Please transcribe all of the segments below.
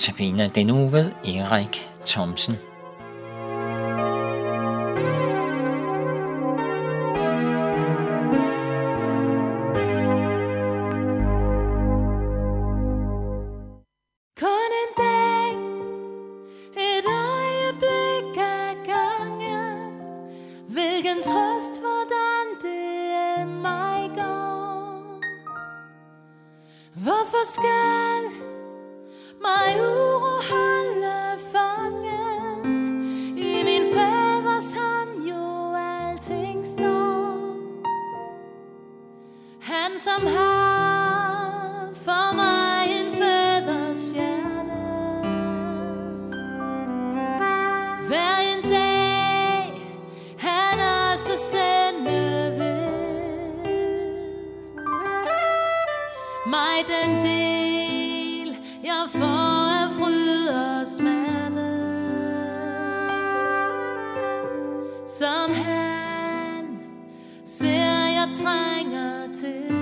Notabene denne uge ved Erik Thomsen. Han som har for mig en faders hjerte. Hver en dag han også sende vil Mig den del trænger til.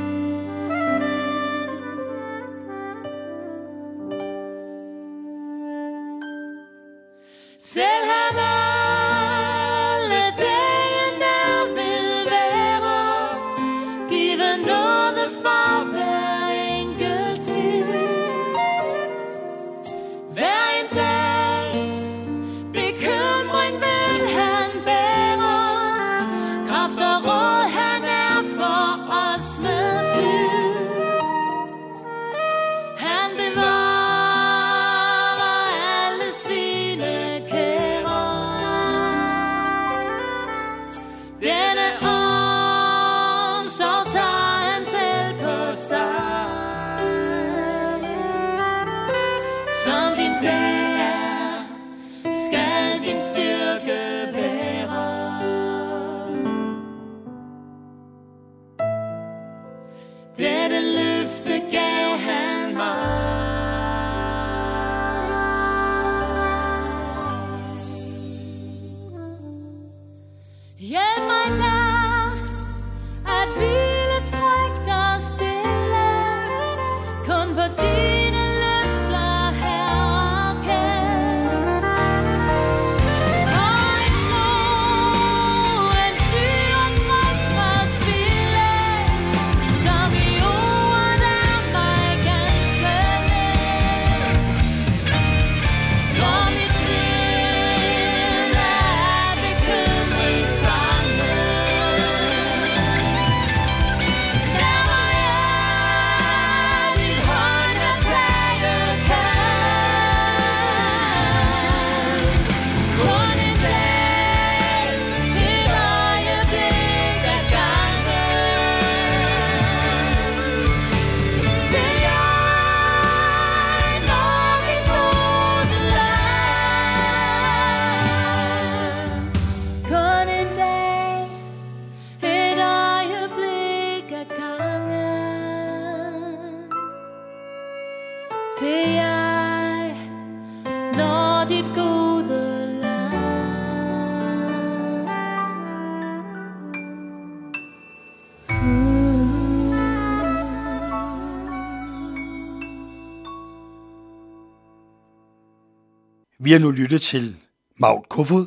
Vi har nu lyttet til Maud Kofod,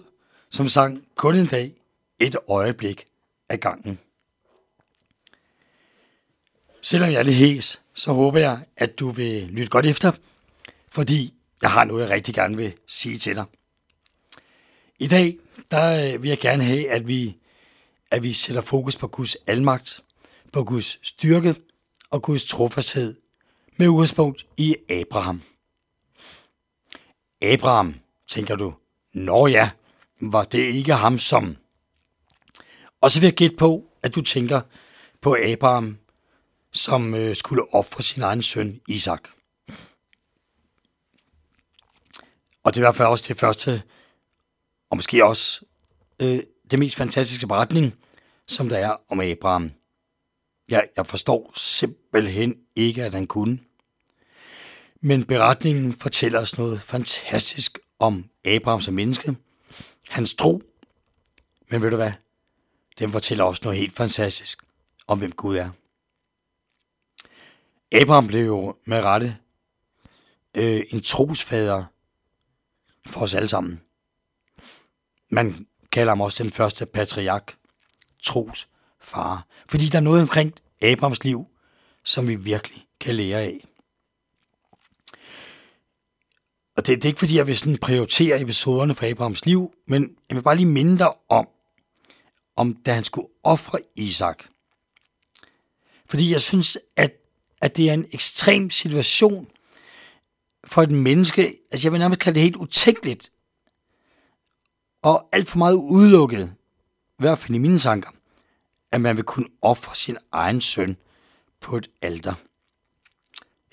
som sang kun en dag, et øjeblik af gangen. Selvom jeg er lidt hæs, så håber jeg, at du vil lytte godt efter, fordi jeg har noget, jeg rigtig gerne vil sige til dig. I dag der øh, vil jeg gerne have, at vi, at vi sætter fokus på Guds almagt, på Guds styrke og Guds trofasthed med udgangspunkt i Abraham. Abraham, tænker du, Nå ja, var det ikke ham som... Og så vil jeg gætte på, at du tænker på Abraham, som øh, skulle ofre sin egen søn Isak. Og det er i hvert fald også det første, og måske også øh, det mest fantastiske beretning, som der er om Abraham. Jeg, jeg forstår simpelthen ikke, at han kunne. Men beretningen fortæller os noget fantastisk om Abraham som menneske, hans tro. Men ved du hvad? Den fortæller også noget helt fantastisk om, hvem Gud er. Abraham blev jo med rette øh, en trosfader for os alle sammen. Man kalder ham også den første patriark, trosfar. Fordi der er noget omkring Abrahams liv, som vi virkelig kan lære af. Og det, det er ikke fordi, jeg vil sådan prioritere episoderne fra Abrahams liv, men jeg vil bare lige minde dig om, om da han skulle ofre Isak. Fordi jeg synes, at, at det er en ekstrem situation for et menneske. Altså jeg vil nærmest kalde det helt utænkeligt. Og alt for meget udelukket, i hvert fald i mine tanker, at man vil kunne ofre sin egen søn på et alter.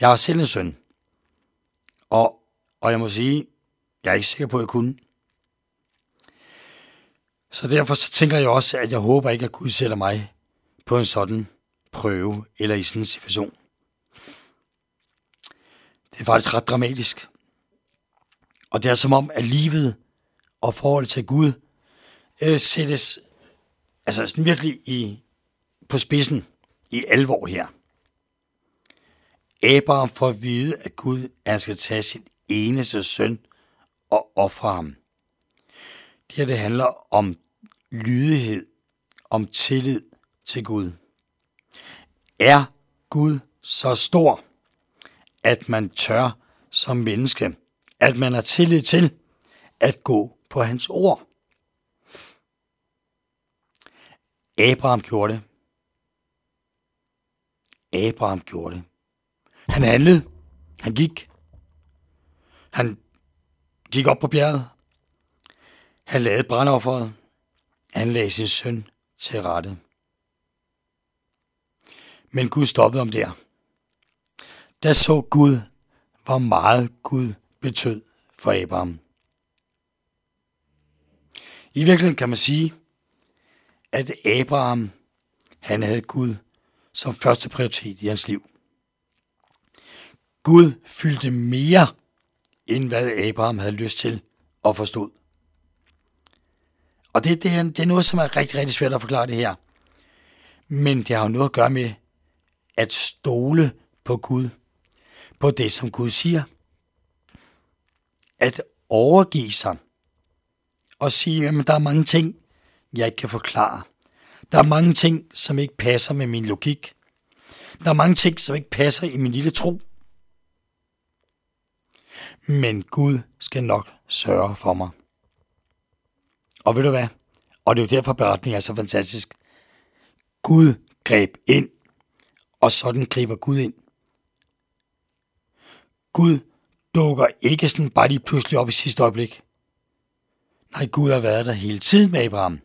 Jeg har selv en søn, og, og jeg må sige, jeg er ikke sikker på, at jeg kunne. Så derfor så tænker jeg også, at jeg håber ikke, at Gud sætter mig på en sådan prøve eller i sådan en situation. Det er faktisk ret dramatisk. Og det er som om, at livet og forholdet til Gud øh, sættes altså sådan virkelig i, på spidsen i alvor her. Abraham får at vide, at Gud at han skal tage sit eneste søn og ofre ham. Det her det handler om lydighed, om tillid til Gud. Er Gud så stor, at man tør som menneske, at man har tillid til at gå på hans ord? Abraham gjorde det. Abraham gjorde det. Han handlede. Han gik. Han gik op på bjerget. Han lavede brandofferet. Han lagde sin søn til rette. Men Gud stoppede om der. Der så Gud, hvor meget Gud betød for Abraham. I virkeligheden kan man sige, at Abraham, han havde Gud som første prioritet i hans liv. Gud fyldte mere, end hvad Abraham havde lyst til og forstod. Og det, det, er, det er noget, som er rigtig, rigtig svært at forklare det her. Men det har jo noget at gøre med at stole på Gud. På det, som Gud siger. At overgive sig. Og sige, at der er mange ting, jeg ikke kan forklare. Der er mange ting, som ikke passer med min logik. Der er mange ting, som ikke passer i min lille tro. Men Gud skal nok sørge for mig. Og ved du hvad? Og det er jo derfor, beretningen er så fantastisk. Gud greb ind, og sådan griber Gud ind. Gud dukker ikke sådan bare lige pludselig op i sidste øjeblik. Nej, Gud har været der hele tiden med Abraham.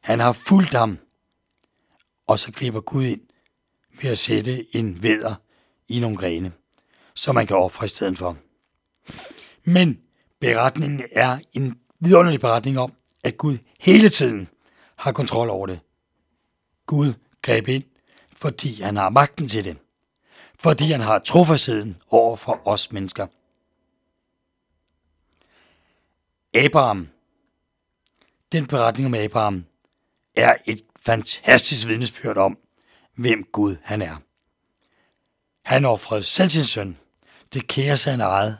Han har fulgt ham, og så griber Gud ind ved at sætte en væder i nogle grene, som man kan ofre i stedet for. Men beretningen er en vidunderlig beretning om, at Gud hele tiden har kontrol over det. Gud greb ind, fordi han har magten til det. Fordi han har trofastheden over for os mennesker. Abraham. Den beretning om Abraham er et fantastisk vidnesbyrd om, hvem Gud han er. Han offrede selv sin søn. Det kære sig han ejede,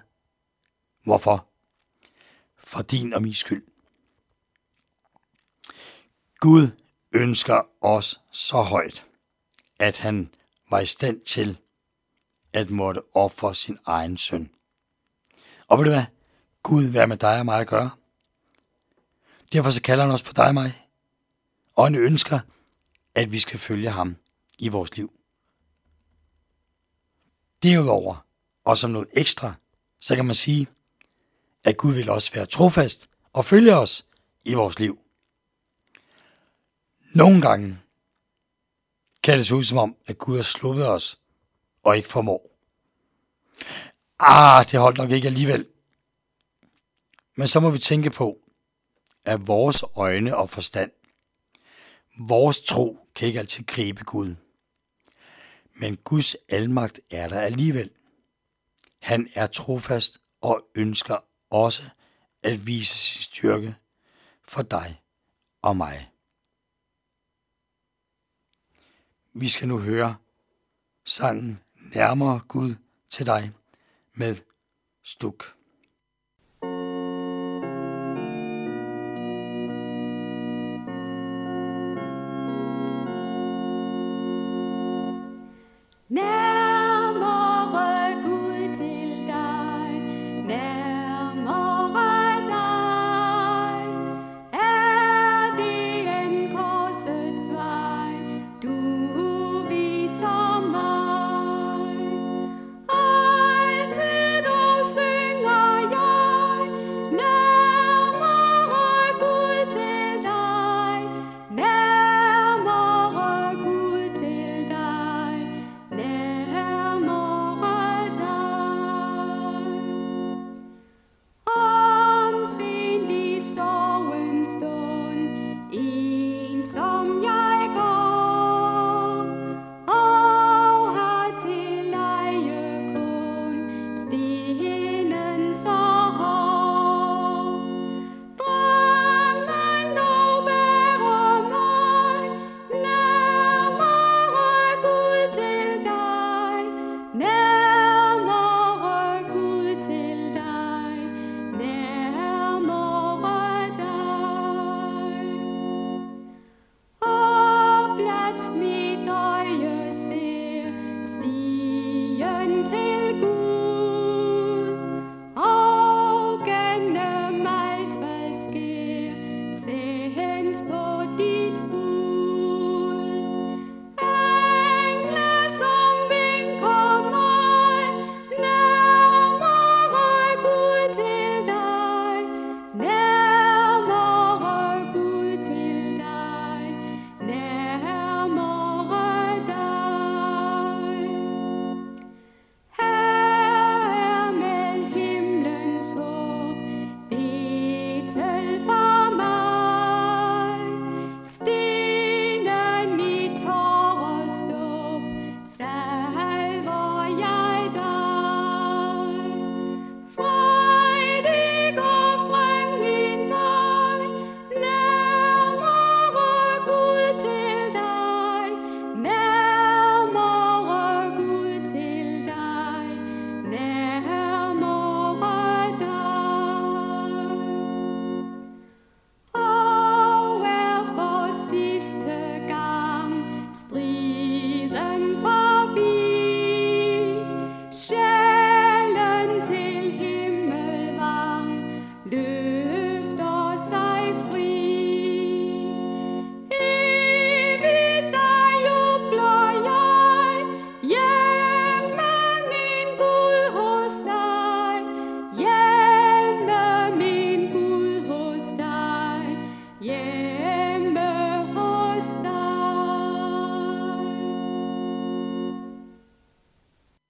Hvorfor? For din og min skyld. Gud ønsker os så højt, at han var i stand til at måtte ofre sin egen søn. Og ved du hvad? Gud vil med dig og mig at gøre. Derfor så kalder han os på dig og mig. Og han ønsker, at vi skal følge ham i vores liv. Derudover, og som noget ekstra, så kan man sige, at Gud vil også være trofast og følge os i vores liv. Nogle gange kan det se ud som om, at Gud har sluppet os og ikke formår. Ah, det holdt nok ikke alligevel. Men så må vi tænke på, at vores øjne og forstand, vores tro kan ikke altid gribe Gud. Men Guds almagt er der alligevel. Han er trofast og ønsker også at vise sin styrke for dig og mig. Vi skal nu høre sangen Nærmere Gud til dig med Stuk.